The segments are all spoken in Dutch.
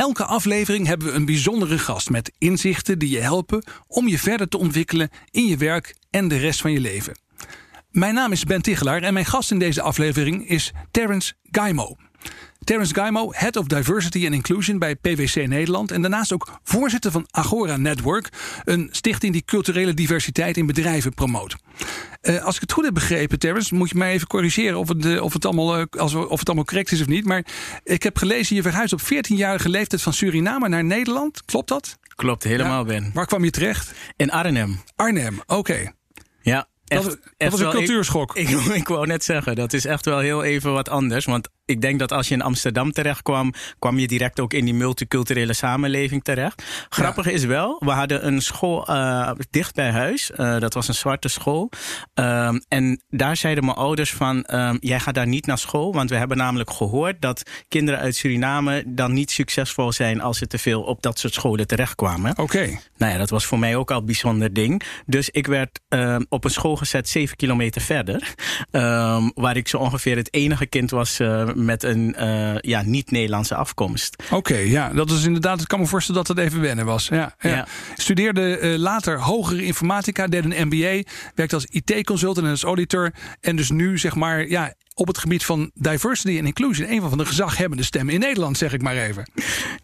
Elke aflevering hebben we een bijzondere gast met inzichten die je helpen om je verder te ontwikkelen in je werk en de rest van je leven. Mijn naam is Ben Tichelaar en mijn gast in deze aflevering is Terence Gaimo. Terence Gaimo, Head of Diversity and Inclusion bij PwC Nederland. En daarnaast ook voorzitter van Agora Network. Een stichting die culturele diversiteit in bedrijven promoot. Uh, als ik het goed heb begrepen, Terence, moet je mij even corrigeren of het, uh, of het, allemaal, uh, als, of het allemaal correct is of niet. Maar ik heb gelezen, je verhuisd op 14-jarige leeftijd van Suriname naar Nederland. Klopt dat? Klopt, helemaal, ja. Ben. Waar kwam je terecht? In Arnhem. Arnhem, oké. Okay. Ja, Echt, dat, was een cultuurschok. Ik, ik, ik, wou net zeggen, dat is echt wel heel even wat anders. Want ik denk dat als je in Amsterdam terecht kwam, kwam je direct ook in die multiculturele samenleving terecht. Grappig ja. is wel, we hadden een school uh, dicht bij huis. Uh, dat was een zwarte school. Um, en daar zeiden mijn ouders van, um, jij gaat daar niet naar school. Want we hebben namelijk gehoord dat kinderen uit Suriname dan niet succesvol zijn als ze te veel op dat soort scholen terechtkwamen. Oké. Okay. Nou ja, dat was voor mij ook al een bijzonder ding. Dus ik werd um, op een school gezet zeven kilometer verder. waar ik zo ongeveer het enige kind was uh, met een uh, ja, niet-Nederlandse afkomst. Oké, okay, ja, dat is inderdaad. Ik kan me voorstellen dat dat even wennen was. Ja, ja. ja. Studeerde uh, later hogere informatica, deed een MBA, werkte als IT-consultant en als auditor. En dus nu zeg maar, ja, op het gebied van diversity en inclusion een van de gezaghebbende stemmen in Nederland, zeg ik maar even.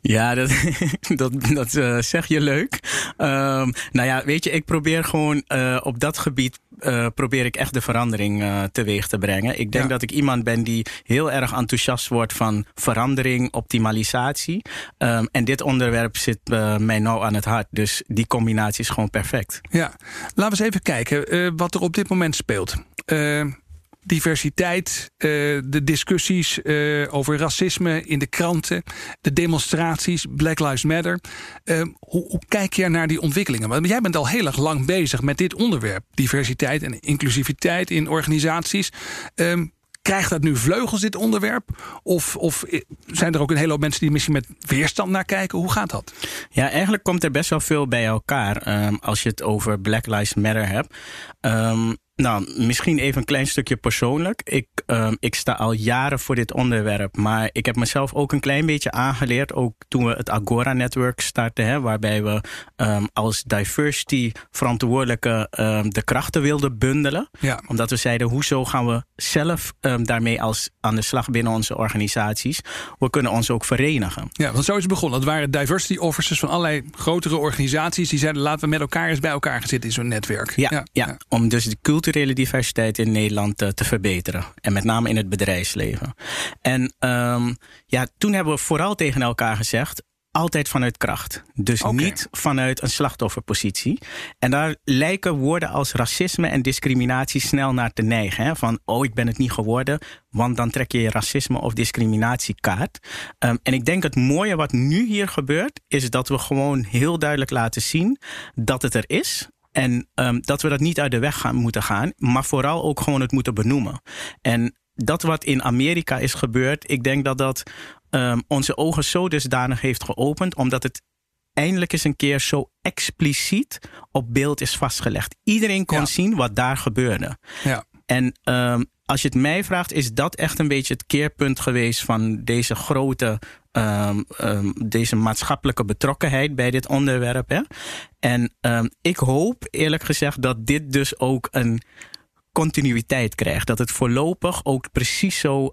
Ja, dat, dat, dat uh, zeg je leuk. Um, nou ja, weet je, ik probeer gewoon uh, op dat gebied uh, probeer ik echt de verandering uh, teweeg te brengen. Ik denk ja. dat ik iemand ben die heel erg enthousiast wordt van verandering, optimalisatie. Um, en dit onderwerp zit uh, mij nou aan het hart. Dus die combinatie is gewoon perfect. Ja, laten we eens even kijken wat er op dit moment speelt diversiteit, uh, de discussies uh, over racisme in de kranten, de demonstraties, Black Lives Matter. Uh, hoe, kijk je naar die ontwikkelingen? Want jij bent al heel erg lang bezig met dit onderwerp: diversiteit en inclusiviteit in organisaties. Um, Krijgt dat nu vleugels, dit onderwerp? Of, of zijn er ook een hele hoop mensen die misschien met weerstand naar kijken? Hoe gaat dat? Ja, eigenlijk komt er best wel veel bij elkaar um, als je het over Black Lives Matter hebt. Um, nou, misschien even een klein stukje persoonlijk. Ik, um, ik sta al jaren voor dit onderwerp, maar ik heb mezelf ook een klein beetje aangeleerd. Ook toen we het Agora Network startten, hè, waarbij we um, als diversity verantwoordelijke um, de krachten wilden bundelen. Ja. Omdat we zeiden, hoezo gaan we zelf daarmee als aan de slag binnen onze organisaties? We kunnen ons ook verenigen. Ja, want zo is het begonnen. Dat waren diversity officers van allerlei grotere organisaties die zeiden, laten we met elkaar eens bij elkaar gaan zitten in zo'n netwerk. Ja, ja, ja, om dus de cultuur culturele diversiteit in Nederland uh, te verbeteren. En met name in het bedrijfsleven. En um, ja, toen hebben we vooral tegen elkaar gezegd. Altijd vanuit kracht. Dus okay. niet vanuit een slachtofferpositie. En daar lijken woorden als racisme en discriminatie snel naar te neigen. Hè? Van, oh, ik ben het niet geworden, want dan trek je je racisme of discriminatiekaart. Um, en ik denk het mooie wat nu hier gebeurt, is dat we gewoon heel duidelijk laten zien dat het er is. En um, dat we dat niet uit de weg gaan, moeten gaan, maar vooral ook gewoon het moeten benoemen. En dat wat in Amerika is gebeurd, ik denk dat dat um, onze ogen zo dusdanig heeft geopend, omdat het eindelijk eens een keer zo expliciet op beeld is vastgelegd. Iedereen kon ja. zien wat daar gebeurde. Ja. En um, als je het mij vraagt, is dat echt een beetje het keerpunt geweest van deze grote, um, um, deze maatschappelijke betrokkenheid bij dit onderwerp. Hè? En um, ik hoop eerlijk gezegd dat dit dus ook een continuïteit krijgt. Dat het voorlopig ook precies zo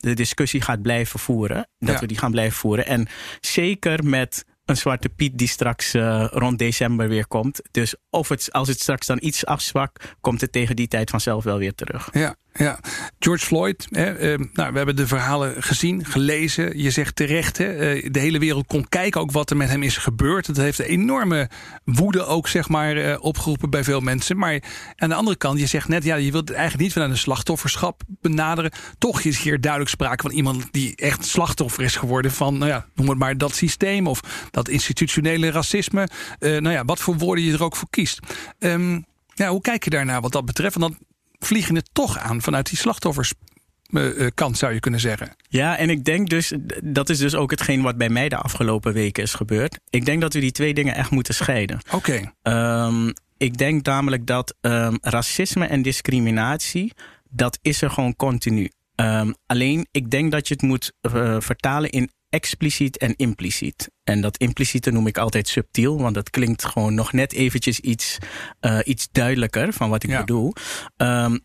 de discussie gaat blijven voeren. Dat ja. we die gaan blijven voeren. En zeker met een zwarte piet die straks uh, rond december weer komt. Dus of het, als het straks dan iets afzwakt, komt het tegen die tijd vanzelf wel weer terug. Ja, Ja, George Floyd. Hè, eh, nou, we hebben de verhalen gezien, gelezen. Je zegt terecht, hè, eh, de hele wereld kon kijken ook wat er met hem is gebeurd. Het heeft een enorme woede ook, zeg maar, eh, opgeroepen bij veel mensen. Maar aan de andere kant, je zegt net, ja, je wilt eigenlijk niet vanuit een slachtofferschap benaderen. Toch is hier duidelijk sprake van iemand die echt slachtoffer is geworden van, nou ja, noem het maar dat systeem of dat institutionele racisme. Eh, nou ja, wat voor woorden je er ook voor kiest. Ehm, ja, hoe kijk je daarnaar wat dat betreft? Want dan vliegen het toch aan vanuit die slachtofferskant, zou je kunnen zeggen. Ja, en ik denk dus, dat is dus ook hetgeen wat bij mij de afgelopen weken is gebeurd. Ik denk dat we die twee dingen echt moeten scheiden. Oké. Ehm, ik denk namelijk dat ehm, racisme en discriminatie, dat is er gewoon continu. Um, alleen, ik denk dat je het moet uh, vertalen in expliciet en impliciet. En dat impliciete noem ik altijd subtiel, want dat klinkt gewoon nog net eventjes iets, uh, iets duidelijker van wat ik ja. bedoel. Um,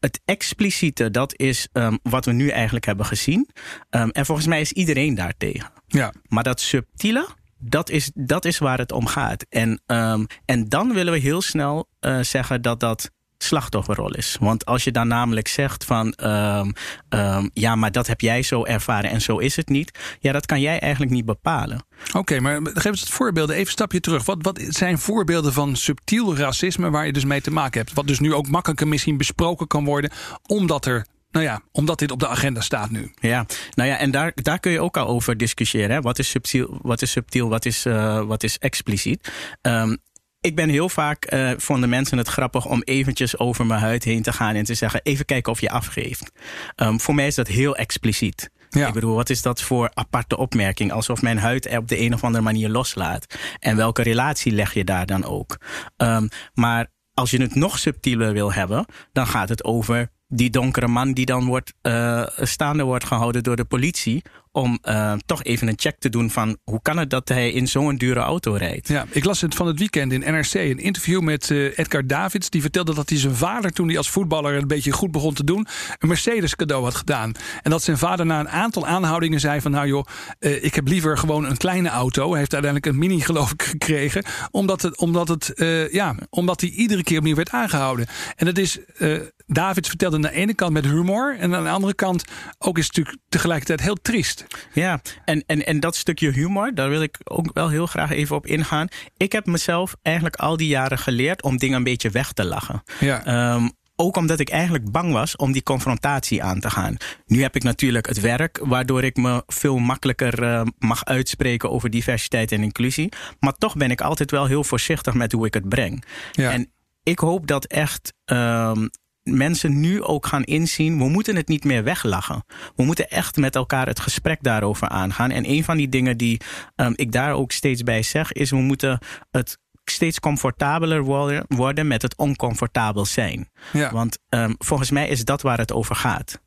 het expliciete, dat is um, wat we nu eigenlijk hebben gezien. Um, en volgens mij is iedereen daartegen. Ja. Maar dat subtiele, dat is, dat is waar het om gaat. En, um, en dan willen we heel snel uh, zeggen dat dat slachtofferrol is. Want als je dan namelijk zegt van um, um, ja, maar dat heb jij zo ervaren en zo is het niet. Ja, dat kan jij eigenlijk niet bepalen. Oké, okay, maar geef eens het voorbeelden. Even een stapje terug. Wat, wat zijn voorbeelden van subtiel racisme waar je dus mee te maken hebt? Wat dus nu ook makkelijker misschien besproken kan worden, omdat er nou ja, omdat dit op de agenda staat nu. Ja, nou ja, en daar, daar kun je ook al over discussiëren. Hè? Wat is subtiel, wat is, subtiel, wat is, uh, wat is expliciet? Um, ik ben heel vaak, uh, vonden mensen het grappig om eventjes over mijn huid heen te gaan en te zeggen: even kijken of je afgeeft. Um, voor mij is dat heel expliciet. Ja. Ik bedoel, wat is dat voor aparte opmerking? Alsof mijn huid er op de een of andere manier loslaat. En welke relatie leg je daar dan ook? Um, maar als je het nog subtieler wil hebben, dan gaat het over die donkere man die dan wordt, uh, staande wordt gehouden door de politie. Om uh, toch even een check te doen van hoe kan het dat hij in zo'n dure auto rijdt. Ja, ik las het van het weekend in NRC. Een interview met uh, Edgar Davids. Die vertelde dat hij zijn vader toen hij als voetballer een beetje goed begon te doen. Een Mercedes cadeau had gedaan. En dat zijn vader na een aantal aanhoudingen zei van nou joh, ik heb liever gewoon een kleine auto. Hij heeft uiteindelijk een mini geloof ik gekregen. Omdat, het, omdat, het, ja, omdat hij iedere keer opnieuw werd aangehouden. En dat is, Davids vertelde aan de ene kant met humor. En aan de andere kant ook is het natuurlijk tegelijkertijd heel triest. Ja, en, en, en dat stukje humor, daar wil ik ook wel heel graag even op ingaan. Ik heb mezelf eigenlijk al die jaren geleerd om dingen een beetje weg te lachen. Ja. Um, ook omdat ik eigenlijk bang was om die confrontatie aan te gaan. Nu heb ik natuurlijk het werk, waardoor ik me veel makkelijker uh, mag uitspreken over diversiteit en inclusie. Maar toch ben ik altijd wel heel voorzichtig met hoe ik het breng. Ja. En ik hoop dat echt. Um, mensen nu ook gaan inzien, we moeten het niet meer weglachen. We moeten echt met elkaar het gesprek daarover aangaan. En een van die dingen die um, ik daar ook steeds bij zeg, is we moeten het steeds comfortabeler worden, met het oncomfortabel zijn. Ja. Want um, volgens mij is dat waar het over gaat.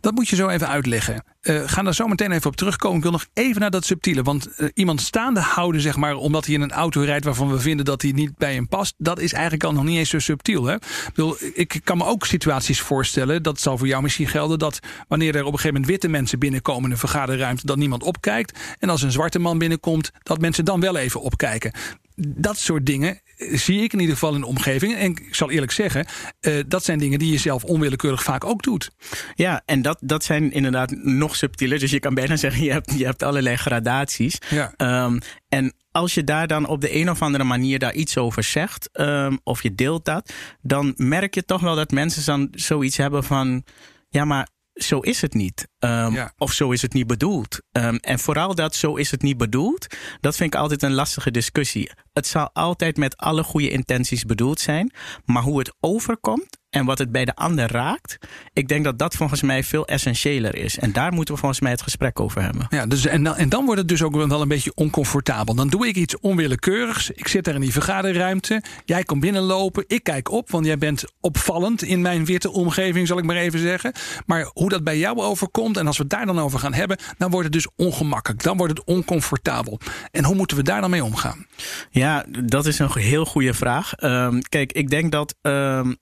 Dat moet je zo even uitleggen. Uh, ga daar zo meteen even op terugkomen. Ik wil nog even naar dat subtiele. Want uh, iemand staande houden, zeg maar, omdat hij in een auto rijdt waarvan we vinden dat hij niet bij hem past. Dat is eigenlijk al nog niet eens zo subtiel. Hè? Ik, bedoel, ik kan me ook situaties voorstellen. Dat zal voor jou misschien gelden. Dat wanneer er op een gegeven moment witte mensen binnenkomen in een vergaderruimte, dat niemand opkijkt. En als een zwarte man binnenkomt, dat mensen dan wel even opkijken dat soort dingen zie ik in ieder geval in de omgeving. En ik zal eerlijk zeggen, uh, dat zijn dingen die je zelf onwillekeurig vaak ook doet. Ja, en dat, dat zijn inderdaad nog subtieler. Dus je kan bijna zeggen, je hebt, je hebt allerlei gradaties. Ja. Um, en als je daar dan op de een of andere manier daar iets over zegt, um, of je deelt dat, dan merk je toch wel dat mensen dan zoiets hebben van. Ja, maar zo is het niet. Um, ja. Of zo is het niet bedoeld. Um, en vooral dat zo is het niet bedoeld, dat vind ik altijd een lastige discussie. Het zal altijd met alle goede intenties bedoeld zijn, maar hoe het overkomt en wat het bij de ander raakt, ik denk dat dat volgens mij veel essentiëler is. En daar moeten we volgens mij het gesprek over hebben. Ja, dus en, dan, en dan wordt het dus ook wel een beetje oncomfortabel. Dan doe ik iets onwillekeurigs. Ik zit daar in die vergaderruimte. Jij komt binnenlopen. Ik kijk op, want jij bent opvallend in mijn witte omgeving, zal ik maar even zeggen. Maar hoe dat bij jou overkomt en als we het daar dan over gaan hebben, dan wordt het dus ongemakkelijk. Dan wordt het oncomfortabel. En hoe moeten we daar dan mee omgaan? Ja, dat is een heel goede vraag. Um, kijk, ik denk dat um,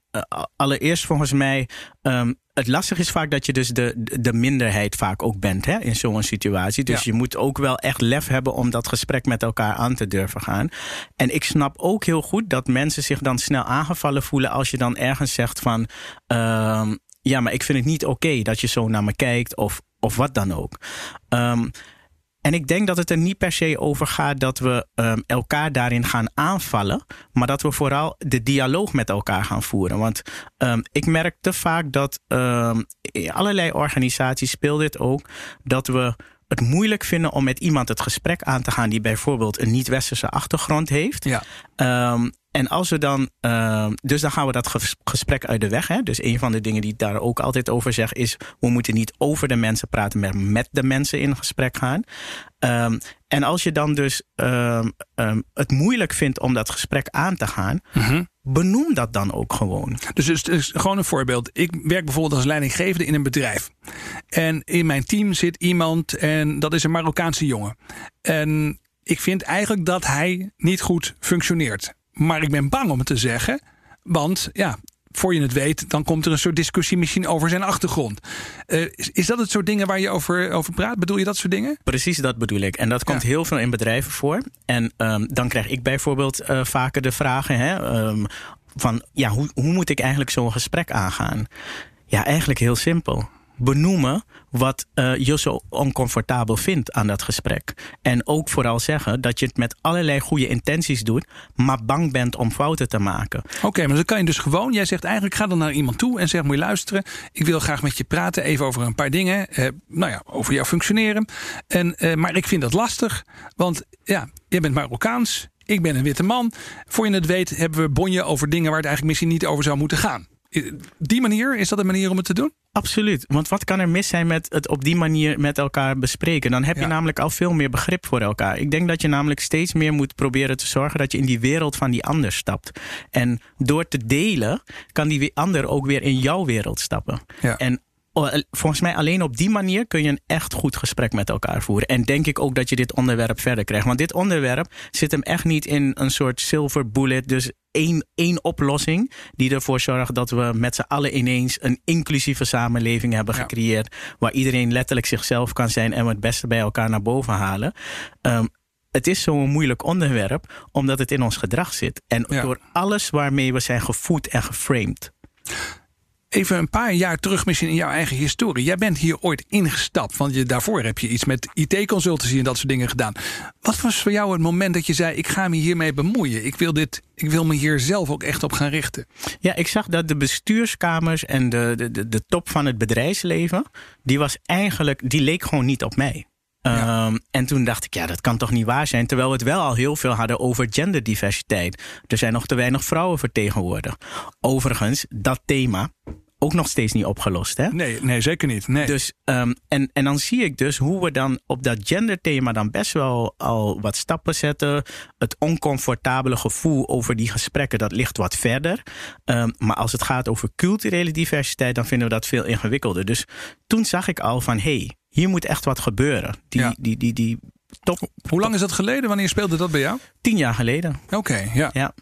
allereerst volgens mij. Um, het lastig is vaak dat je dus de, de minderheid vaak ook bent hè, in zo'n situatie. Dus ja. je moet ook wel echt lef hebben om dat gesprek met elkaar aan te durven gaan. En ik snap ook heel goed dat mensen zich dan snel aangevallen voelen als je dan ergens zegt van. ja, maar ik vind het niet oké dat je zo naar me kijkt of, of wat dan ook. Um, en ik denk dat het er niet per se over gaat dat we um, elkaar daarin gaan aanvallen, maar dat we vooral de dialoog met elkaar gaan voeren. Want um, ik merk te vaak dat um, in allerlei organisaties speelt dit ook, dat we het moeilijk vinden om met iemand het gesprek aan te gaan die bijvoorbeeld een niet-westerse achtergrond heeft. Ja. Um, en als we dan, uh, dus dan gaan we dat gesprek uit de weg. Hè? Dus een van de dingen die ik daar ook altijd over zeg is: we moeten niet over de mensen praten, maar met de mensen in gesprek gaan. Um, en als je dan dus um, um, het moeilijk vindt om dat gesprek aan te gaan, mm benoem dat dan ook gewoon. Dus, dus, gewoon een voorbeeld. Ik werk bijvoorbeeld als leidinggevende in een bedrijf. En in mijn team zit iemand en dat is een Marokkaanse jongen. En ik vind eigenlijk dat hij niet goed functioneert. Maar ik ben bang om het te zeggen. Want ja, voor je het weet, dan komt er een soort discussie misschien over zijn achtergrond. Uh, is, is, dat het soort dingen waar je over, over praat? Bedoel je dat soort dingen? Precies dat bedoel ik. En dat komt heel veel in bedrijven voor. En um, dan krijg ik bijvoorbeeld uh, vaker de vragen hè, um, van ja, hoe, hoe moet ik eigenlijk zo'n gesprek aangaan? Ja, eigenlijk heel simpel benoemen wat uh, je zo oncomfortabel vindt aan dat gesprek. En ook vooral zeggen dat je het met allerlei goede intenties doet, maar bang bent om fouten te maken. Oké, maar dan kan je dus gewoon, jij zegt eigenlijk ga dan naar iemand toe en zeg moet je luisteren, ik wil graag met je praten even over een paar dingen, eh, nou ja, over jouw functioneren. En, eh, maar ik vind dat lastig, want ja, jij bent Marokkaans, ik ben een witte man. Voor je het weet hebben we bonje over dingen waar het eigenlijk misschien niet over zou moeten gaan. Die manier, is dat een manier om het te doen? Absoluut. Want wat kan er mis zijn met het op die manier met elkaar bespreken? Dan heb je namelijk al veel meer begrip voor elkaar. Ik denk dat je namelijk steeds meer moet proberen te zorgen dat je in die wereld van die ander stapt. En door te delen, kan die ander ook weer in jouw wereld stappen. Ja. En volgens mij alleen op die manier kun je een echt goed gesprek met elkaar voeren. En denk ik ook dat je dit onderwerp verder krijgt. Want dit onderwerp zit hem echt niet in een soort silver bullet. Dus één, één oplossing die ervoor zorgt dat we met z'n allen ineens een inclusieve samenleving hebben gecreëerd. Waar iedereen letterlijk zichzelf kan zijn en we het beste bij elkaar naar boven halen. Um, het is zo'n moeilijk onderwerp omdat het in ons gedrag zit. En door alles waarmee we zijn gevoed en geframed. Even een paar jaar terug misschien in jouw eigen historie. Jij bent hier ooit ingestapt, want je, daarvoor heb je iets met IT-consultancy en dat soort dingen gedaan. Wat was voor jou het moment dat je zei: Ik ga me hiermee bemoeien? Ik wil, dit, ik wil me hier zelf ook echt op gaan richten. Ja, ik zag dat de bestuurskamers en de, de, de, de top van het bedrijfsleven, die was eigenlijk, die leek gewoon niet op mij. Ja. Um, en toen dacht ik, ja, dat kan toch niet waar zijn. Terwijl we het wel al heel veel hadden over genderdiversiteit. Er zijn nog te weinig vrouwen vertegenwoordigd. Overigens, dat thema ook nog steeds niet opgelost. Hè? Nee, nee, zeker niet. Nee. Dus, um, en, en dan zie ik dus hoe we dan op dat genderthema dan best wel al wat stappen zetten. Het oncomfortabele gevoel over die gesprekken, dat ligt wat verder. Um, maar als het gaat over culturele diversiteit, dan vinden we dat veel ingewikkelder. Dus toen zag ik al van, hé, hey, hier moet echt wat gebeuren. Die, ja. die, die, die, top, Hoe lang is dat geleden? Wanneer speelde dat bij jou? Tien jaar geleden. Oké, ja. ja.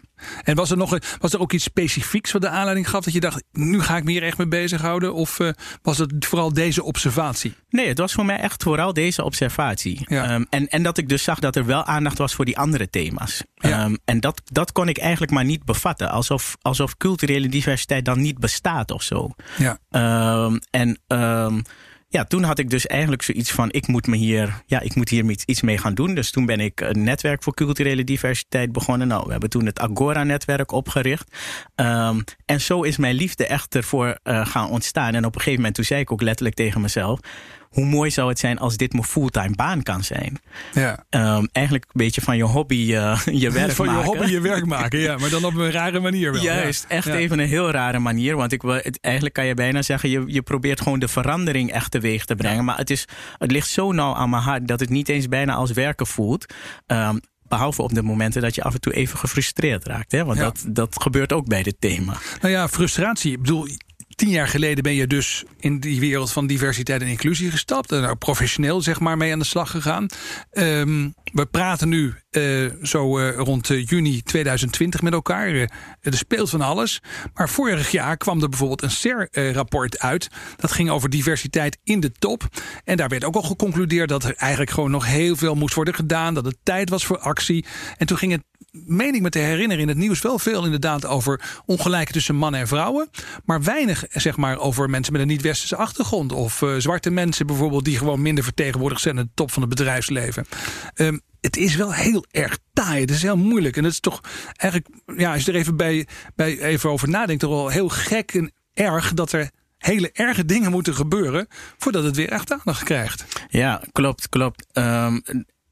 En was er, nog, was er ook iets specifieks wat de aanleiding gaf dat je dacht, nu ga ik me hier echt mee bezighouden? Of uh, was het vooral deze observatie? Nee, het was voor mij echt vooral deze observatie. Ja. Um, en, en dat ik dus zag dat er wel aandacht was voor die andere thema's. Ja. Um, en dat, dat kon ik eigenlijk maar niet bevatten. Alsof, alsof culturele diversiteit dan niet bestaat of zo. Ja. Um, en ja, toen had ik dus eigenlijk zoiets van: ik moet, me hier, ja, ik moet hier iets mee gaan doen. Dus toen ben ik een netwerk voor culturele diversiteit begonnen. Nou, we hebben toen het Agora-netwerk opgericht. Um, en zo is mijn liefde echt ervoor uh, gaan ontstaan. En op een gegeven moment, toen zei ik ook letterlijk tegen mezelf: hoe mooi zou het zijn als dit mijn fulltime baan kan zijn. Ja. Um, eigenlijk een beetje van je hobby uh, je werk van maken. Van je hobby je werk maken, ja. Maar dan op een rare manier wel. Juist, echt even een heel rare manier. Want ik, het, eigenlijk kan je bijna zeggen, je, je probeert gewoon de verandering echt teweeg te brengen. Maar het, is, het ligt zo nauw aan mijn hart dat het niet eens bijna als werken voelt. Um, Behalve op de momenten dat je af en toe even gefrustreerd raakt. Hè? Want dat, dat gebeurt ook bij dit thema. Nou ja, frustratie. Ik bedoel, tien jaar geleden ben je dus in die wereld van diversiteit en inclusie gestapt. En nou, professioneel zeg maar mee aan de slag gegaan. Um, we praten nu uh, zo uh, rond juni 2020 met elkaar. er speelt van alles. Maar vorig jaar kwam er bijvoorbeeld een CER-rapport uit. Dat ging over diversiteit in de top. En daar werd ook al geconcludeerd dat er eigenlijk gewoon nog heel veel moest worden gedaan. Dat het tijd was voor actie. En toen ging het meen ik me te herinneren in het nieuws wel veel inderdaad over ongelijkheid tussen mannen en vrouwen. Maar weinig zeg maar over mensen met een niet-westerse achtergrond. Of uh, zwarte mensen bijvoorbeeld die gewoon minder vertegenwoordigd zijn in de top van het bedrijfsleven. Um, het is wel heel erg taai. Het is heel moeilijk. En het is toch eigenlijk, ja, als je er even, bij, bij even over nadenkt, toch wel heel gek en erg dat er hele erge dingen moeten gebeuren voordat het weer echt aandacht krijgt. Ja, klopt, klopt. Um,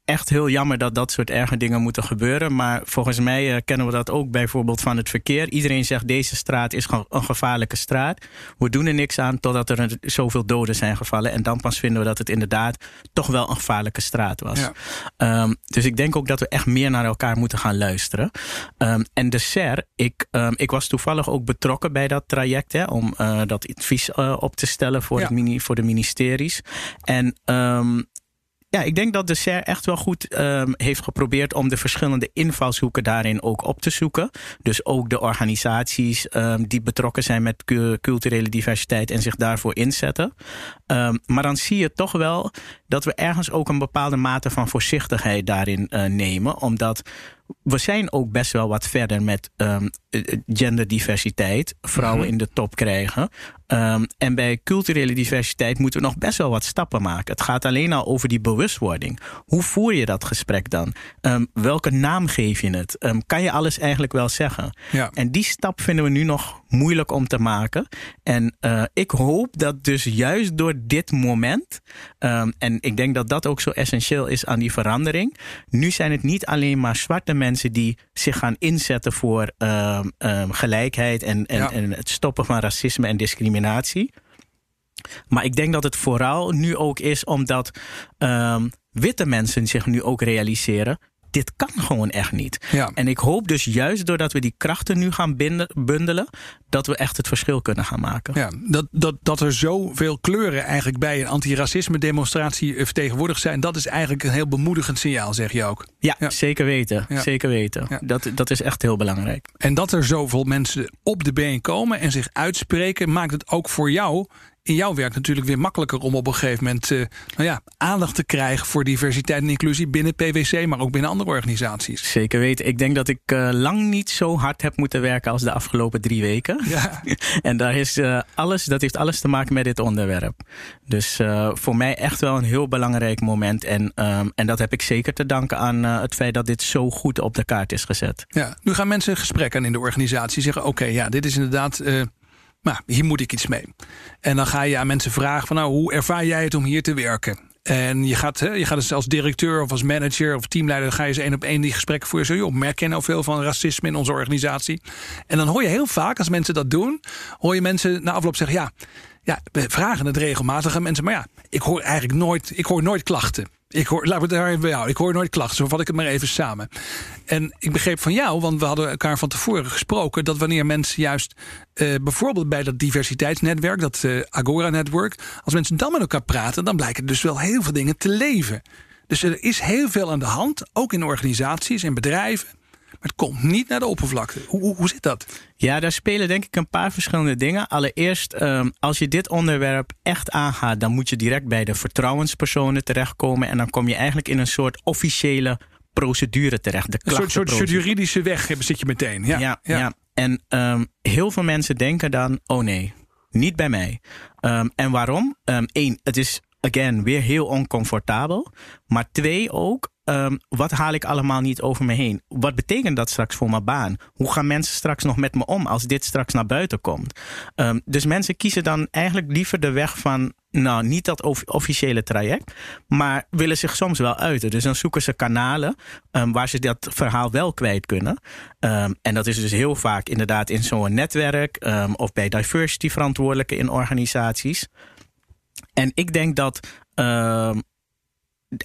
echt heel jammer dat dat soort erge dingen moeten gebeuren. Maar volgens mij uh, kennen we dat ook bijvoorbeeld van het verkeer. Iedereen zegt deze straat is een gevaarlijke straat. We doen er niks aan totdat er zoveel doden zijn gevallen. En dan pas vinden we dat het inderdaad toch wel een gevaarlijke straat was. Ja. Um, dus ik denk ook dat we echt meer naar elkaar moeten gaan luisteren. Um, en de SER, ik, um, ik was toevallig ook betrokken bij dat traject hè, om uh, dat advies uh, op te stellen voor, ja. het mini, voor de ministeries. En ja, ik denk dat de SER echt wel goed um, heeft geprobeerd om de verschillende invalshoeken daarin ook op te zoeken. Dus ook de organisaties um, die betrokken zijn met culturele diversiteit en zich daarvoor inzetten. Um, maar dan zie je toch wel dat we ergens ook een bepaalde mate van voorzichtigheid daarin uh, nemen. Omdat we zijn ook best wel wat verder met um, genderdiversiteit. Vrouwen mm -hmm. in de top krijgen. Um, en bij culturele diversiteit moeten we nog best wel wat stappen maken. Het gaat alleen al over die bewustwording. Hoe voer je dat gesprek dan? Um, welke naam geef je het? kan je alles eigenlijk wel zeggen? Ja. En die stap vinden we nu nog moeilijk om te maken. En uh, ik hoop dat dus juist door dit moment. en ik denk dat dat ook zo essentieel is aan die verandering. Nu zijn het niet alleen maar zwarte mensen die zich gaan inzetten voor um, um, gelijkheid en, en, ja. en het stoppen van racisme en discriminatie. Maar ik denk dat het vooral nu ook is omdat um, witte mensen zich nu ook realiseren dit kan gewoon echt niet. Ja. En ik hoop dus juist doordat we die krachten nu gaan bundelen, dat we echt het verschil kunnen gaan maken. Ja, dat, dat, dat er zoveel kleuren eigenlijk bij een antiracisme demonstratie vertegenwoordigd zijn, dat is eigenlijk een heel bemoedigend signaal, zeg je ook. Ja, ja. zeker weten. Ja. Zeker weten. Dat, dat is echt heel belangrijk. En dat er zoveel mensen op de been komen en zich uitspreken, maakt het ook voor jou in jouw werk natuurlijk weer makkelijker om op een gegeven moment uh, nou ja, aandacht te krijgen voor diversiteit en inclusie binnen PwC, maar ook binnen andere organisaties. Zeker weten. Ik denk dat ik uh, lang niet zo hard heb moeten werken als de afgelopen drie weken. Ja. en daar is uh, alles, dat heeft alles te maken met dit onderwerp. Dus voor mij echt wel een heel belangrijk moment. En, um, en dat heb ik zeker te danken aan het feit dat dit zo goed op de kaart is gezet. Ja, nu gaan mensen gesprekken in de organisatie zeggen: oké, okay, ja, dit is inderdaad nou, hier moet ik iets mee. En dan ga je aan mensen vragen van nou, hoe ervaar jij het om hier te werken? En je gaat, je gaat dus als directeur of als manager of teamleider... ga je eens één op één die gesprekken voeren. Zo, joh, merk je nou veel van racisme in onze organisatie? En dan hoor je heel vaak, als mensen dat doen... hoor je mensen na afloop zeggen... ja, ja we vragen het regelmatig aan mensen... maar ja, ik hoor eigenlijk nooit, ik hoor nooit klachten. Ik hoor, we het daar bij jou. Ik hoor nooit klachten, zo vat ik het maar even samen. En ik begreep van jou, want we hadden elkaar van tevoren gesproken, dat wanneer mensen juist uh, bijvoorbeeld bij dat diversiteitsnetwerk, dat uh, Agora-netwerk, als mensen dan met elkaar praten, dan blijken dus wel heel veel dingen te leven. Dus er is heel veel aan de hand, ook in organisaties en bedrijven. Maar het komt niet naar de oppervlakte. Hoe, hoe, hoe zit dat? Ja, daar spelen denk ik een paar verschillende dingen. Allereerst, um, als je dit onderwerp echt aangaat, dan moet je direct bij de vertrouwenspersonen terechtkomen. En dan kom je eigenlijk in een soort officiële procedure terecht. De een soort, soort, soort, juridische weg zit je meteen. Ja, ja. ja. ja. En um, heel veel mensen denken dan: oh nee, niet bij mij. Um, en waarom? Eén, het is again weer heel oncomfortabel. Maar twee ook, um, wat haal ik allemaal niet over me heen? Wat betekent dat straks voor mijn baan? Hoe gaan mensen straks nog met me om als dit straks naar buiten komt? Um, dus mensen kiezen dan eigenlijk liever de weg van, nou, niet dat officiële traject, maar willen zich soms wel uiten. Dus dan zoeken ze kanalen um, waar ze dat verhaal wel kwijt kunnen. en dat is dus heel vaak inderdaad in zo'n netwerk of bij diversity verantwoordelijken in organisaties. En ik denk dat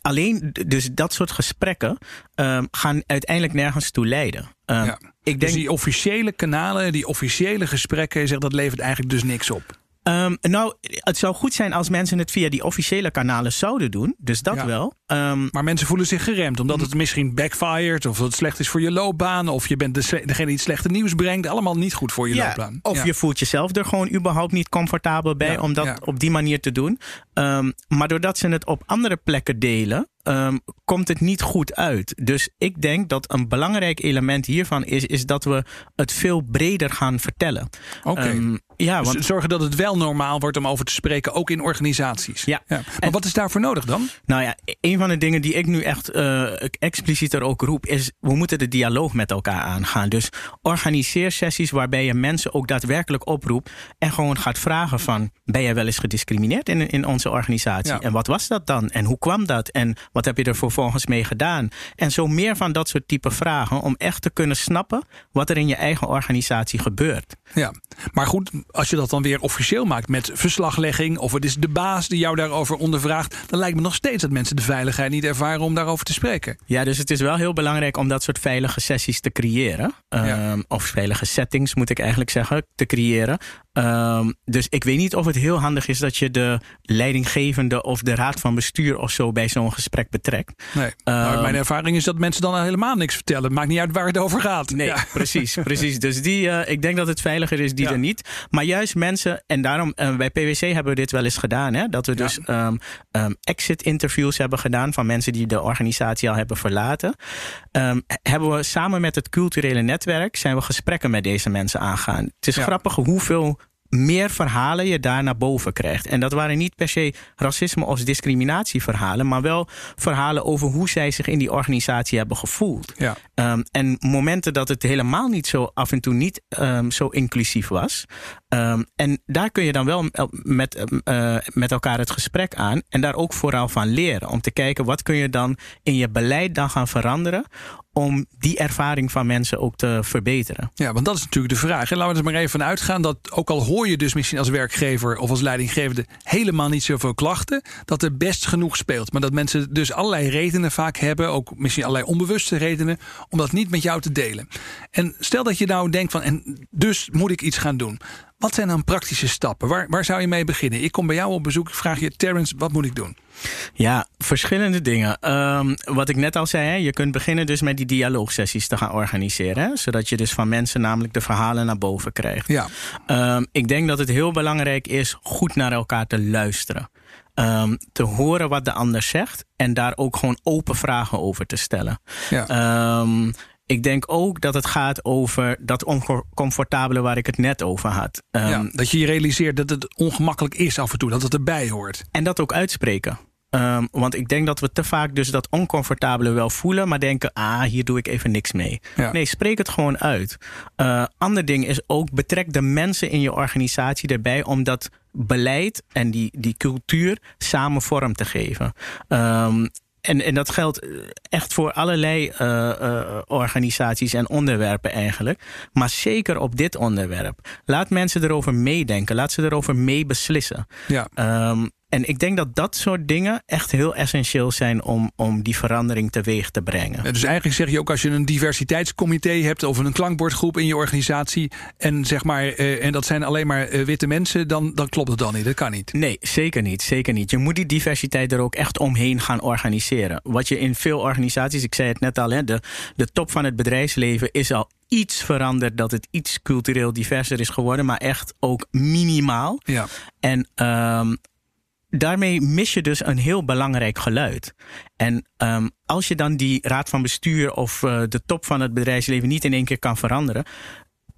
alleen dus dat soort gesprekken um, gaan uiteindelijk nergens toe leiden. Um, ja. ik dus denk, dus die officiële kanalen, die officiële gesprekken, zeg, dat levert eigenlijk dus niks op. Um, nou, het zou goed zijn als mensen het via die officiële kanalen zouden doen. Dus dat wel. Um, maar mensen voelen zich geremd omdat het misschien backfired. Of het slecht is voor je loopbaan. Of je bent de, degene die het slechte nieuws brengt. Allemaal niet goed voor je ja, loopbaan. Of je voelt jezelf er gewoon überhaupt niet comfortabel bij om dat op die manier te doen. Um, maar doordat ze het op andere plekken delen, um, komt het niet goed uit. Dus ik denk dat een belangrijk element hiervan is, is dat we het veel breder gaan vertellen. Oké. Um, ja, dus want... zorgen dat het wel normaal wordt om over te spreken, ook in organisaties. Ja. ja. Maar wat is daarvoor nodig dan? Nou ja, een van de dingen die ik nu echt uh, explicieter ook roep, is we moeten de dialoog met elkaar aangaan. Dus organiseer sessies waarbij je mensen ook daadwerkelijk oproept en gewoon gaat vragen van, ben jij wel eens gediscrimineerd in, in onze organisatie? Ja. En wat was dat dan? En hoe kwam dat? En wat heb je er vervolgens mee gedaan? En zo meer van dat soort type vragen om echt te kunnen snappen wat er in je eigen organisatie gebeurt. Ja, maar goed, als je dat dan weer officieel maakt met verslaglegging of het is de baas die jou daarover ondervraagt, dan lijkt me nog steeds dat mensen de veiligheid niet ervaren om daarover te spreken. Ja, dus het is wel heel belangrijk om dat soort veilige sessies te creëren. Ehm, of veilige settings moet ik eigenlijk zeggen, te creëren. Um, dus ik weet niet of het heel handig is dat je de leidinggevende of de raad van bestuur of zo bij zo'n gesprek betrekt. Nee, um, mijn ervaring is dat mensen dan helemaal niks vertellen. Maakt niet uit waar het over gaat. Nee, precies, precies. Dus die, uh, ik denk dat het veiliger is die er niet. Maar juist mensen, en daarom uh, bij PwC hebben we dit wel eens gedaan, hè, dat we dus um, exit interviews hebben gedaan van mensen die de organisatie al hebben verlaten. hebben we samen met het culturele netwerk zijn we gesprekken met deze mensen aangaan. Het is grappig hoeveel meer verhalen je daar naar boven krijgt. En dat waren niet per se racisme of discriminatieverhalen, maar wel verhalen over hoe zij zich in die organisatie hebben gevoeld. Ja. Um, en momenten dat het helemaal niet zo af en toe niet um, zo inclusief was. Um, en daar kun je dan wel met, uh, met elkaar het gesprek aan en daar ook vooral van leren. Om te kijken wat kun je dan in je beleid dan gaan veranderen om die ervaring van mensen ook te verbeteren. Ja, want dat is natuurlijk de vraag. En laten we er maar even van uitgaan dat, ook al hoor je dus misschien als werkgever of als leidinggevende helemaal niet zoveel klachten, dat er best genoeg speelt. Maar dat mensen dus allerlei redenen vaak hebben, ook misschien allerlei onbewuste redenen, om dat niet met jou te delen. En stel dat je nou denkt van, en dus moet ik iets gaan doen. Wat zijn dan praktische stappen? Waar, waar zou je mee beginnen? Ik kom bij jou op bezoek, vraag je, Terrence, wat moet ik doen? Ja, verschillende dingen. Um, wat ik net al zei, hè, je kunt beginnen dus met die dialoogsessies te gaan organiseren. Hè, zodat je dus van mensen namelijk de verhalen naar boven krijgt. Ja. Um, ik denk dat het heel belangrijk is goed naar elkaar te luisteren. Um, te horen wat de ander zegt en daar ook gewoon open vragen over te stellen. Ja. Um, ik denk ook dat het gaat over dat oncomfortabele waar ik het net over had. Um, ja, dat je je realiseert dat het ongemakkelijk is af en toe, dat het erbij hoort. En dat ook uitspreken. Um, want ik denk dat we te vaak dus dat oncomfortabele wel voelen, maar denken, ah, hier doe ik even niks mee. Ja. Nee, spreek het gewoon uit. Uh, ander ding is ook, betrek de mensen in je organisatie erbij om dat beleid en die, die cultuur samen vorm te geven. Um, en, en dat geldt echt voor allerlei uh, uh, organisaties en onderwerpen eigenlijk. Maar zeker op dit onderwerp. Laat mensen erover meedenken. Laat ze erover meebeslissen. Ja. Um, en ik denk dat dat soort dingen echt heel essentieel zijn om, om die verandering teweeg te brengen. dus eigenlijk zeg je ook als je een diversiteitscomité hebt of een klankbordgroep in je organisatie en zeg maar uh, en dat zijn alleen maar uh, witte mensen, dan, dan klopt het dan niet. Dat kan niet. Nee, zeker niet. Zeker niet. Je moet die diversiteit er ook echt omheen gaan organiseren. Wat je in veel organisaties, ik zei het net al, hè, de, de top van het bedrijfsleven is al iets veranderd, dat het iets cultureel diverser is geworden, maar echt ook minimaal. Ja. En um, daarmee mis je dus een heel belangrijk geluid. En um, als je dan die raad van bestuur of uh, de top van het bedrijfsleven niet in één keer kan veranderen,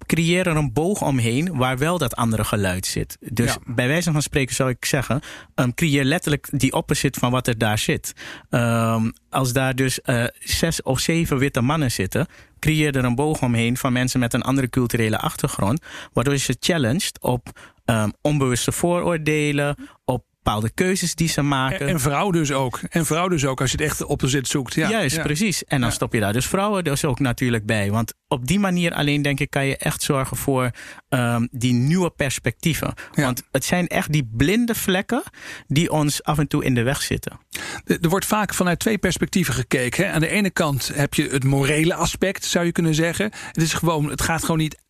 creëer er een boog omheen waar wel dat andere geluid zit. Dus ja. bij wijze van spreken zou ik zeggen, um, creëer letterlijk die opposite van wat er daar zit. Um, als daar dus uh, zes of zeven witte mannen zitten, creëer er een boog omheen van mensen met een andere culturele achtergrond, waardoor je ze challenged op um, onbewuste vooroordelen, op bepaalde keuzes die ze maken. En, vrouw dus ook. En vrouw dus ook, als je het echt op de zit zoekt. Ja, Juist, ja. precies. En dan ja. stop je daar dus vrouwen dus ook natuurlijk bij. Want op die manier alleen, denk ik, kan je echt zorgen voor um, die nieuwe perspectieven. Ja. Want het zijn echt die blinde vlekken die ons af en toe in de weg zitten. Er wordt vaak vanuit twee perspectieven gekeken. Hè? Aan de ene kant heb je het morele aspect, zou je kunnen zeggen. Het, is gewoon, het gaat gewoon niet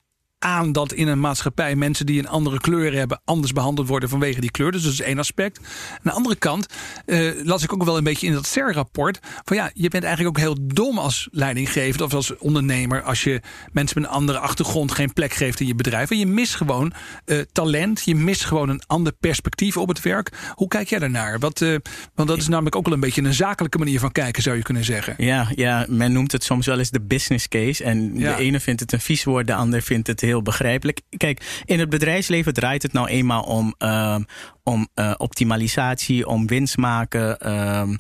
aan dat in een maatschappij mensen die een andere kleur hebben anders behandeld worden vanwege die kleur. Dus dat is één aspect. Aan de andere kant uh, las ik ook wel een beetje in dat CER-rapport van ja, je bent eigenlijk ook heel dom als leidinggever of als ondernemer als je mensen met een andere achtergrond geen plek geeft in je bedrijf. En je mist gewoon uh, talent, je mist gewoon een ander perspectief op het werk. Hoe kijk jij daarnaar? Wat, uh, want dat is namelijk ook wel een beetje een zakelijke manier van kijken, zou je kunnen zeggen. Ja, ja men noemt het soms wel eens de business case. En de ene vindt het een vies woord, de ander vindt het heel begrijpelijk. Kijk, in het bedrijfsleven draait het nou eenmaal om, uh, om uh, optimalisatie, om winst maken. Um,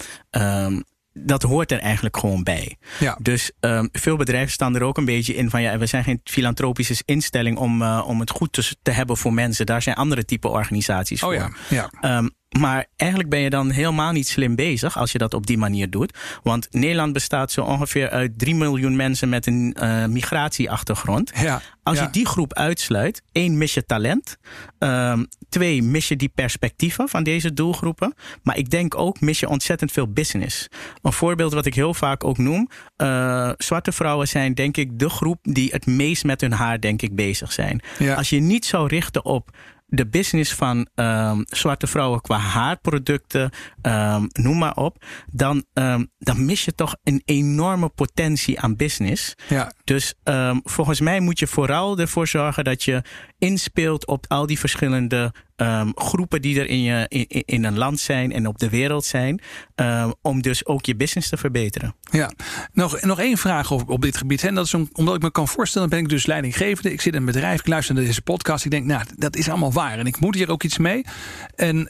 dat hoort er eigenlijk gewoon bij. Ja. Dus um, veel bedrijven staan er ook een beetje in van ja, we zijn geen filantropische instelling om, uh, om het goed te, te, hebben voor mensen. Daar zijn andere type organisaties oh, voor. Ja. Ja. Um, maar eigenlijk ben je dan helemaal niet slim bezig als je dat op die manier doet. Want Nederland bestaat zo ongeveer uit 3 miljoen mensen met een uh, migratieachtergrond. Ja, als je die groep uitsluit, één, mis je talent. Um, twee, mis je die perspectieven van deze doelgroepen. Maar ik denk ook, mis je ontzettend veel business. Een voorbeeld wat ik heel vaak ook noem. Uh, zwarte vrouwen zijn denk ik de groep die het meest met hun haar denk ik bezig zijn. Ja. Als je niet zou richten op de business van um, zwarte vrouwen qua haarproducten, um, noem maar op, dan, um, dan mis je toch een enorme potentie aan business. Ja. Dus volgens mij moet je vooral ervoor zorgen dat je inspeelt op al die verschillende um, groepen die er in, je, in, in een land zijn en op de wereld zijn. Um, om dus ook je business te verbeteren. Ja, nog, nog één vraag op, op dit gebied. En dat is omdat ik me kan voorstellen, ben ik dus leidinggevende. Ik zit in een bedrijf, ik luister naar deze podcast. Ik denk, nou, dat is allemaal waar. En ik moet hier ook iets mee. En,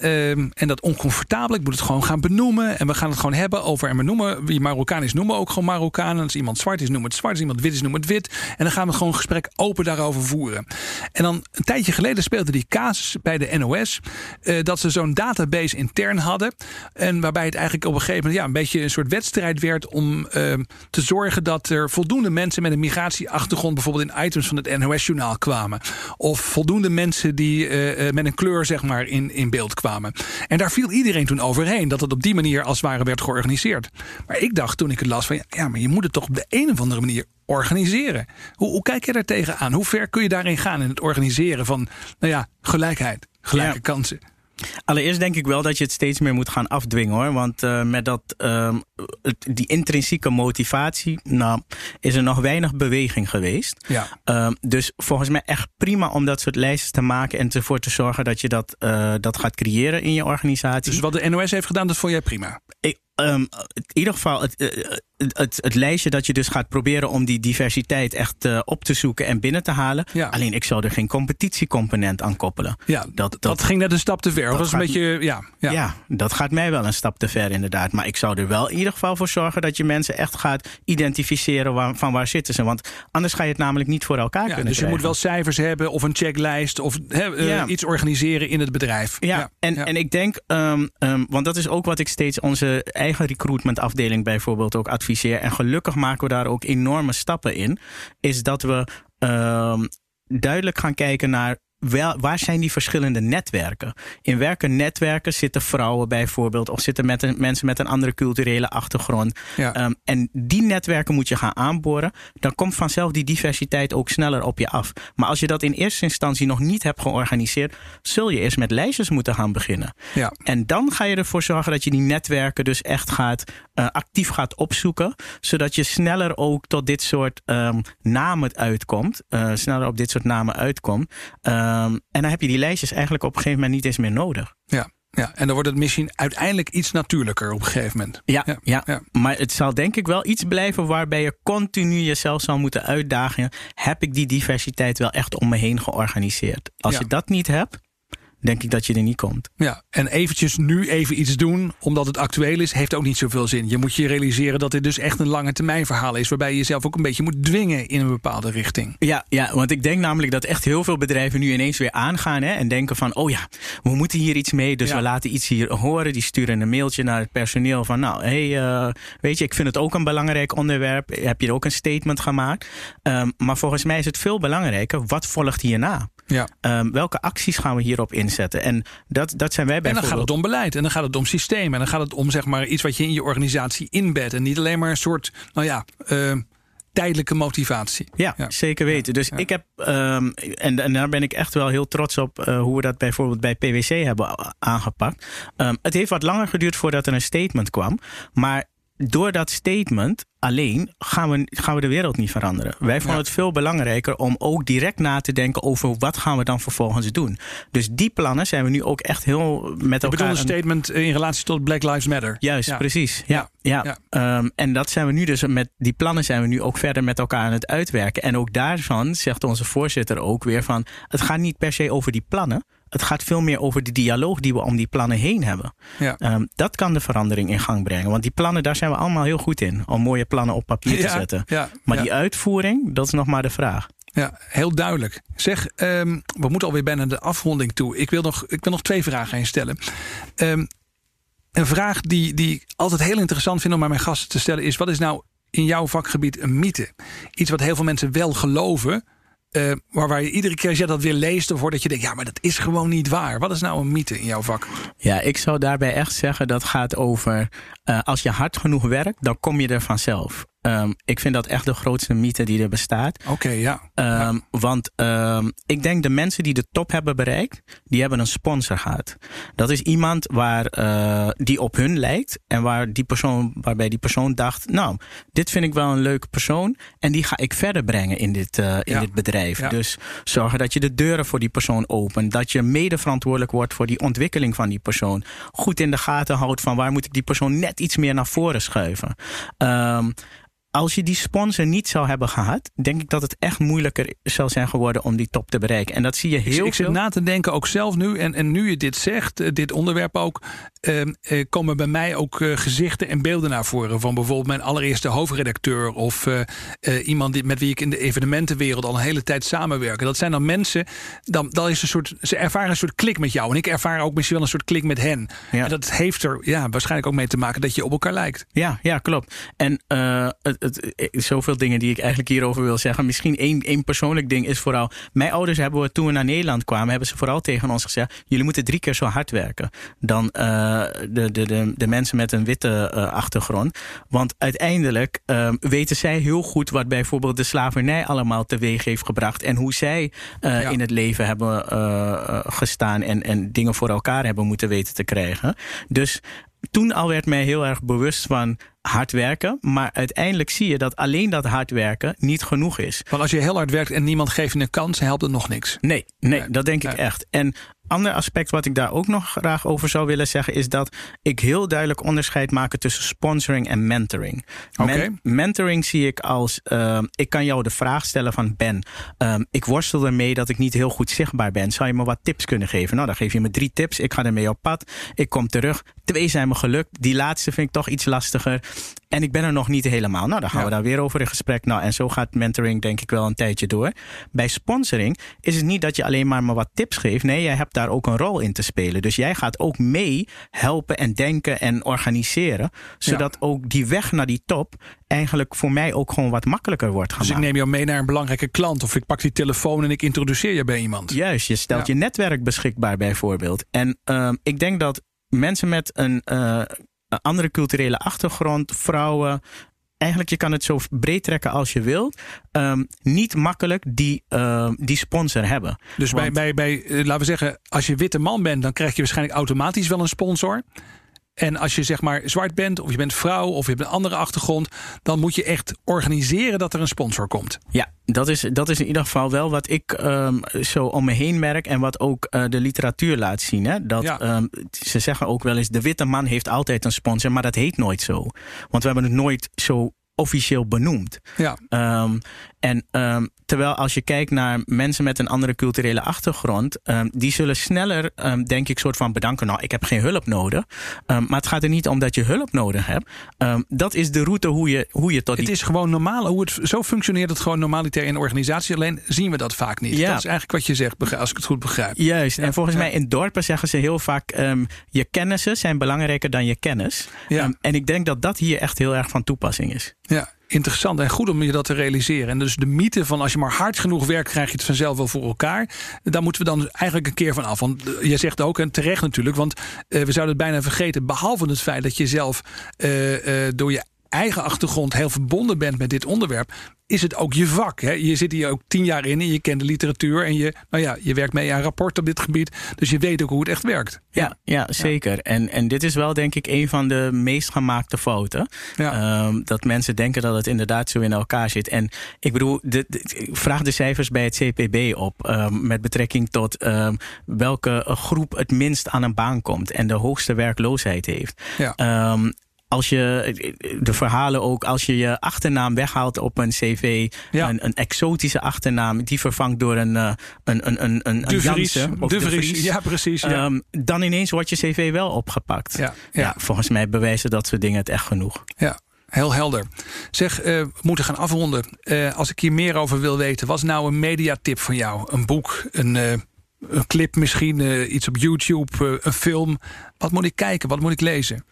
en dat oncomfortabel, ik moet het gewoon gaan benoemen. En we gaan het gewoon hebben over, en we noemen, wie Marokkaan is, noemen ook gewoon Marokkaan. als iemand zwart is, noemen het zwart. Als iemand wit is, noemen het wit. En dan gaan we gewoon een gesprek open daarover voeren. En dan een tijdje geleden speelde die casus bij de NOS. Uh, dat ze zo'n database intern hadden. En waarbij het eigenlijk op een gegeven moment ja, een beetje een soort wedstrijd werd om uh, te zorgen dat er voldoende mensen met een migratieachtergrond bijvoorbeeld in items van het NOS-journaal kwamen. Of voldoende mensen die uh, met een kleur zeg maar in, in beeld kwamen. En daar viel iedereen toen overheen dat het op die manier als het ware werd georganiseerd. Maar ik dacht toen ik het las van ja, maar je moet het toch op de een of andere manier organiseren. Hoe, hoe kijk je daar tegenaan? Hoe ver kun je daarin gaan in het organiseren van nou ja, gelijkheid, gelijke kansen? Allereerst denk ik wel dat je het steeds meer moet gaan afdwingen hoor. Want uh, met dat, uh, die intrinsieke motivatie, nou, is er nog weinig beweging geweest. Ja. Uh, dus volgens mij echt prima om dat soort lijsten te maken en ervoor te zorgen dat je dat, uh, dat gaat creëren in je organisatie. Dus wat de NOS heeft gedaan, dat vond jij prima? Ik, um, in ieder geval, het, het, het, lijstje dat je dus gaat proberen om die diversiteit echt uh, op te zoeken en binnen te halen. Ja. Alleen ik zou er geen competitiecomponent aan koppelen. Ja, dat, dat, dat ging net een stap te ver. Dat, een beetje, ja, ja. ja, dat gaat mij wel een stap te ver inderdaad. Maar ik zou er wel in ieder geval voor zorgen dat je mensen echt gaat identificeren waar, van waar zitten ze. Want anders ga je het namelijk niet voor elkaar ja, kunnen Dus je moet wel cijfers hebben of een checklist of he, uh, iets organiseren in het bedrijf. Ja, En, en ik denk, um, um, want dat is ook wat ik steeds onze eigen recruitment afdeling bijvoorbeeld ook adviseer en gelukkig maken we daar ook enorme stappen in, is dat we uh, duidelijk gaan kijken naar wel, waar zijn die verschillende netwerken? In welke netwerken zitten vrouwen bijvoorbeeld, of zitten met een, mensen met een andere culturele achtergrond? Ja. Um, en die netwerken moet je gaan aanboren. Dan komt vanzelf die diversiteit ook sneller op je af. Maar als je dat in eerste instantie nog niet hebt georganiseerd, zul je eerst met lijstjes moeten gaan beginnen. Ja. En dan ga je ervoor zorgen dat je die netwerken dus echt gaat uh, actief gaat opzoeken, zodat je sneller ook tot dit soort um, namen uitkomt, uh, sneller op dit soort namen uitkomt. Uh, Um, en dan heb je die lijstjes eigenlijk op een gegeven moment niet eens meer nodig. Ja. Ja, en dan wordt het misschien uiteindelijk iets natuurlijker op een gegeven moment. Ja, ja, ja, maar het zal denk ik wel iets blijven waarbij je continu jezelf zal moeten uitdagen. Heb ik die diversiteit wel echt om me heen georganiseerd? Als ja. je dat niet hebt, denk ik dat je er niet komt. Ja, en eventjes nu even iets doen, omdat het actueel is, heeft ook niet zoveel zin. Je moet je realiseren dat dit dus echt een lange termijn verhaal is, waarbij je jezelf ook een beetje moet dwingen in een bepaalde richting. Ja, ja want ik denk namelijk dat echt heel veel bedrijven nu ineens weer aangaan hè, en denken van, oh ja, we moeten hier iets mee, dus ja. we laten iets hier horen. Die sturen een mailtje naar het personeel van, nou, hey, uh, weet je, ik vind het ook een belangrijk onderwerp. Heb je ook een statement gemaakt? Um, maar volgens mij is het veel belangrijker, wat volgt hierna? Ja. Um, welke acties gaan we hierop inzetten? En dat, dat zijn wij bij. En dan gaat het om beleid en dan gaat het om systeem en dan gaat het om zeg maar iets wat je in je organisatie inbedt en niet alleen maar een soort, nou ja. Uh, tijdelijke motivatie. Ja, zeker weten. Dus ik heb, um, en, en, daar ben ik echt wel heel trots op uh, hoe we dat bijvoorbeeld bij PwC hebben aangepakt. Um, het heeft wat langer geduurd voordat er een statement kwam. Maar door dat statement alleen gaan we, gaan we de wereld niet veranderen. Wij vonden het veel belangrijker om ook direct na te denken over wat gaan we dan vervolgens doen. Dus die plannen zijn we nu ook echt heel met elkaar. bedoel een statement in relatie tot Black Lives Matter. Juist, precies. Ja, ja. ja. Um, en dat zijn we nu dus met die plannen zijn we nu ook verder met elkaar aan het uitwerken. En ook daarvan zegt onze voorzitter ook weer van het gaat niet per se over die plannen. Het gaat veel meer over de dialoog die we om die plannen heen hebben. Ja. Um, dat kan de verandering in gang brengen. Want die plannen, daar zijn we allemaal heel goed in. Om mooie plannen op papier te zetten. Maar die uitvoering, dat is nog maar de vraag. Ja, heel duidelijk. Zeg, um, we moeten alweer bijna de afronding toe. Ik wil nog, ik wil nog twee vragen stellen. Um, een vraag die, die ik altijd heel interessant vind om aan mijn gasten te stellen is: wat is nou in jouw vakgebied een mythe? Iets wat heel veel mensen wel geloven, uh, maar waar je iedere keer als dat weer leest, of dat je denkt, ja, maar dat is gewoon niet waar. Wat is nou een mythe in jouw vak? Ja, ik zou daarbij echt zeggen dat gaat over uh, als je hard genoeg werkt, dan kom je er vanzelf. Um, ik vind dat echt de grootste mythe die er bestaat. Oké, ja. Um, ja. Want um, ik denk de mensen die de top hebben bereikt, die hebben een sponsor gehad. Dat is iemand waar, uh, die op hun lijkt en waar die persoon, waarbij die persoon dacht, nou, dit vind ik wel een leuke persoon en die ga ik verder brengen in dit, uh, in ja. dit bedrijf. Ja. Dus zorgen dat je de deuren voor die persoon opent, dat je mede verantwoordelijk wordt voor die ontwikkeling van die persoon. Goed in de gaten houdt van waar moet ik die persoon net iets meer naar voren schuiven. Als je die sponsor niet zou hebben gehad, denk ik dat het echt moeilijker zou zijn geworden om die top te bereiken. En dat zie je heel ik, ik veel. Ik zit na te denken, ook zelf nu, en, en nu je dit zegt, eh, dit onderwerp ook, uh, uh, komen bij mij ook uh, gezichten en beelden naar voren. Van bijvoorbeeld mijn allereerste hoofdredacteur of iemand die, met wie ik in de evenementenwereld al een hele tijd samenwerken. Dat zijn dan mensen, dan, dan is een soort, ze ervaren een soort klik met jou. En ik ervaar ook misschien wel een soort klik met hen. Ja. En dat heeft er ja, waarschijnlijk ook mee te maken dat je op elkaar lijkt. Ja, ja klopt. En het het, eh, zoveel dingen die ik eigenlijk hierover wil zeggen. Misschien één, één persoonlijk ding is vooral. Mijn ouders hebben we toen we naar Nederland kwamen, hebben ze vooral tegen ons gezegd: jullie moeten drie keer zo hard werken dan uh, de, de, de, de mensen met een witte uh, achtergrond. Want uiteindelijk uh, weten zij heel goed wat bijvoorbeeld de slavernij allemaal teweeg heeft gebracht. En hoe zij ja. in het leven hebben gestaan en, en dingen voor elkaar hebben moeten weten te krijgen. Dus toen al werd mij heel erg bewust van hard werken. Maar uiteindelijk zie je dat alleen dat hard werken niet genoeg is. Want als je heel hard werkt en niemand geeft je een kans, helpt het nog niks. Nee, nee, nee. dat denk ik echt. En ander aspect wat ik daar ook nog graag over zou willen zeggen, is dat ik heel duidelijk onderscheid maak tussen sponsoring en mentoring. Okay. Men mentoring zie ik als: uh, ik kan jou de vraag stellen van Ben, um, ik worstel ermee dat ik niet heel goed zichtbaar ben. Zou je me wat tips kunnen geven? Nou, dan geef je me drie tips. Ik ga ermee op pad. Ik kom terug. Twee zijn me gelukt. Die laatste vind ik toch iets lastiger. En ik ben er nog niet helemaal. Nou, dan gaan ja. we daar weer over in gesprek. Nou, en zo gaat mentoring denk ik wel een tijdje door. Bij sponsoring is het niet dat je alleen maar me wat tips geeft. Nee, jij hebt daar ook een rol in te spelen. Dus jij gaat ook mee helpen en denken en organiseren. Zodat ja. ook die weg naar die top eigenlijk voor mij ook gewoon wat makkelijker wordt gemaakt. Dus ik neem jou mee naar een belangrijke klant. Of ik pak die telefoon en ik introduceer je bij iemand. Juist, je stelt ja. je netwerk beschikbaar bijvoorbeeld. En uh, ik denk dat mensen met een... Uh, een andere culturele achtergrond, vrouwen. Eigenlijk, je kan het zo breed trekken als je wilt. Um, niet makkelijk die, uh, die sponsor hebben. Dus Want, bij, bij, bij, laten we zeggen, als je witte man bent, dan krijg je waarschijnlijk automatisch wel een sponsor. En als je zeg maar zwart bent, of je bent vrouw, of je hebt een andere achtergrond, dan moet je echt organiseren dat er een sponsor komt. Ja, dat is, dat is in ieder geval wel wat ik um, zo om me heen merk en wat ook uh, de literatuur laat zien. Hè? Dat, ja. um, ze zeggen ook wel eens, de witte man heeft altijd een sponsor, maar dat heet nooit zo. Want we hebben het nooit zo officieel benoemd. Ja. Um, en um, terwijl als je kijkt naar mensen met een andere culturele achtergrond, um, die zullen sneller, um, denk ik, soort van bedanken. Nou, ik heb geen hulp nodig. Maar het gaat er niet om dat je hulp nodig hebt. Dat is de route hoe je, hoe je tot die. Het is gewoon normaal. Hoe het, zo functioneert het gewoon normaliter in organisaties. Alleen zien we dat vaak niet. Ja. Dat is eigenlijk wat je zegt, als ik het goed begrijp. Juist. Ja. En volgens ja. mij in dorpen zeggen ze heel vaak: je kennissen zijn belangrijker dan je kennis. Ja. En ik denk dat dat hier echt heel erg van toepassing is. Ja, interessant en goed om je dat te realiseren. En dus de mythe van als je maar hard genoeg werkt, krijg je het vanzelf wel voor elkaar. Daar moeten we dan eigenlijk een keer van af. Want je zegt ook, en terecht natuurlijk, want uh, we zouden het bijna vergeten. Behalve het feit dat je zelf uh, door je eigen achtergrond heel verbonden bent met dit onderwerp, is het ook je vak. Hè? Je zit hier ook tien jaar in en je kent de literatuur en je, nou ja, je werkt mee aan rapporten op dit gebied. Dus je weet ook hoe het echt werkt. Ja, ja zeker. En, en dit is wel denk ik een van de meest gemaakte fouten. Ehm, dat mensen denken dat het inderdaad zo in elkaar zit. En ik bedoel, de, vraag de cijfers bij het CPB op ehm, met betrekking tot ehm, welke groep het minst aan een baan komt en de hoogste werkloosheid heeft. Ja als je de verhalen ook, als je je achternaam weghaalt op een cv, een, een, exotische achternaam, die vervangt door een, uh, een, een, een, een de Jansen of de, Vries, ja precies. Ja. Um, dan ineens wordt je cv wel opgepakt. Ja, ja. volgens mij bewijzen dat soort dingen het echt genoeg. Ja. Heel helder. Zeg, uh, we moeten gaan afronden. Uh, als ik hier meer over wil weten, wat is nou een mediatip van jou? Een boek, een, uh, een clip misschien, iets op YouTube, een film. Wat moet ik kijken? Wat moet ik lezen?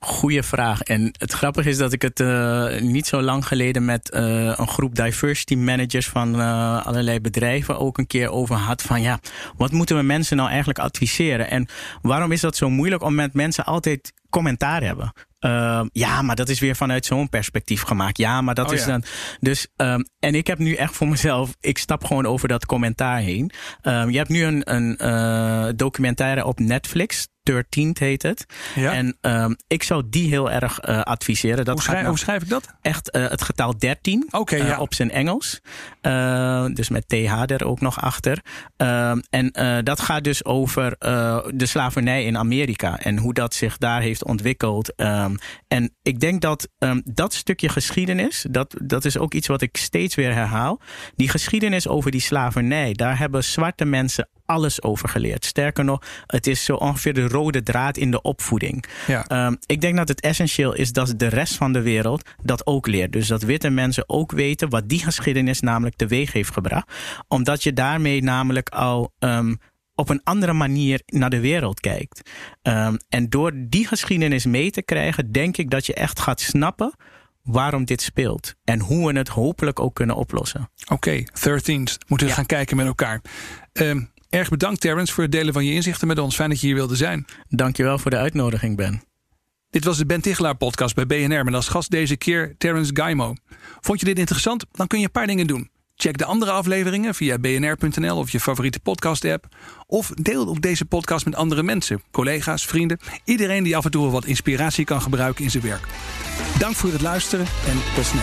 Goeie vraag. En het grappige is dat ik het uh, niet zo lang geleden met uh, een groep diversity managers van uh, allerlei bedrijven ook een keer over had. Van ja, wat moeten we mensen nou eigenlijk adviseren? En waarom is dat zo moeilijk om met mensen altijd commentaar hebben? Uh, ja, maar dat is weer vanuit zo'n perspectief gemaakt. Ja, maar dat oh, is ja. dan. Dus, um, en ik heb nu echt voor mezelf. Ik stap gewoon over dat commentaar heen. Um, je hebt nu een, een uh, documentaire op Netflix. 13 heet het. Ja. En um, ik zou die heel erg uh, adviseren. Dat hoe, schrijf, hoe schrijf ik dat? Echt uh, het getal 13 okay, uh, ja. op zijn Engels. dus met TH er ook nog achter. en dat gaat dus over de slavernij in Amerika en hoe dat zich daar heeft ontwikkeld. Um, en ik denk dat um, dat stukje geschiedenis, dat, dat is ook iets wat ik steeds weer herhaal. Die geschiedenis over die slavernij, daar hebben zwarte mensen alles over geleerd. Sterker nog, het is zo ongeveer de rode draad in de opvoeding. Ja. Um, ik denk dat het essentieel is dat de rest van de wereld dat ook leert. Dus dat witte mensen ook weten wat die geschiedenis namelijk teweeg heeft gebracht. Omdat je daarmee namelijk al um, op een andere manier naar de wereld kijkt. Um, en door die geschiedenis mee te krijgen, denk ik dat je echt gaat snappen waarom dit speelt. En hoe we het hopelijk ook kunnen oplossen. Oké, okay, 13 Moeten we ja. gaan kijken met elkaar. Um, Erg bedankt, Terrence, voor het delen van je inzichten met ons. Fijn dat je hier wilde zijn. Dankjewel voor de uitnodiging, Ben. Dit was de Ben Tichelaar podcast bij BNR met als gast deze keer Terrence Gaimo. Vond je dit interessant? Dan kun je een paar dingen doen. Check de andere afleveringen via bnr.nl of je favoriete podcast app. Of deel op deze podcast met andere mensen, collega's, vrienden. Iedereen die af en toe wat inspiratie kan gebruiken in zijn werk. Dank voor het luisteren en tot snel.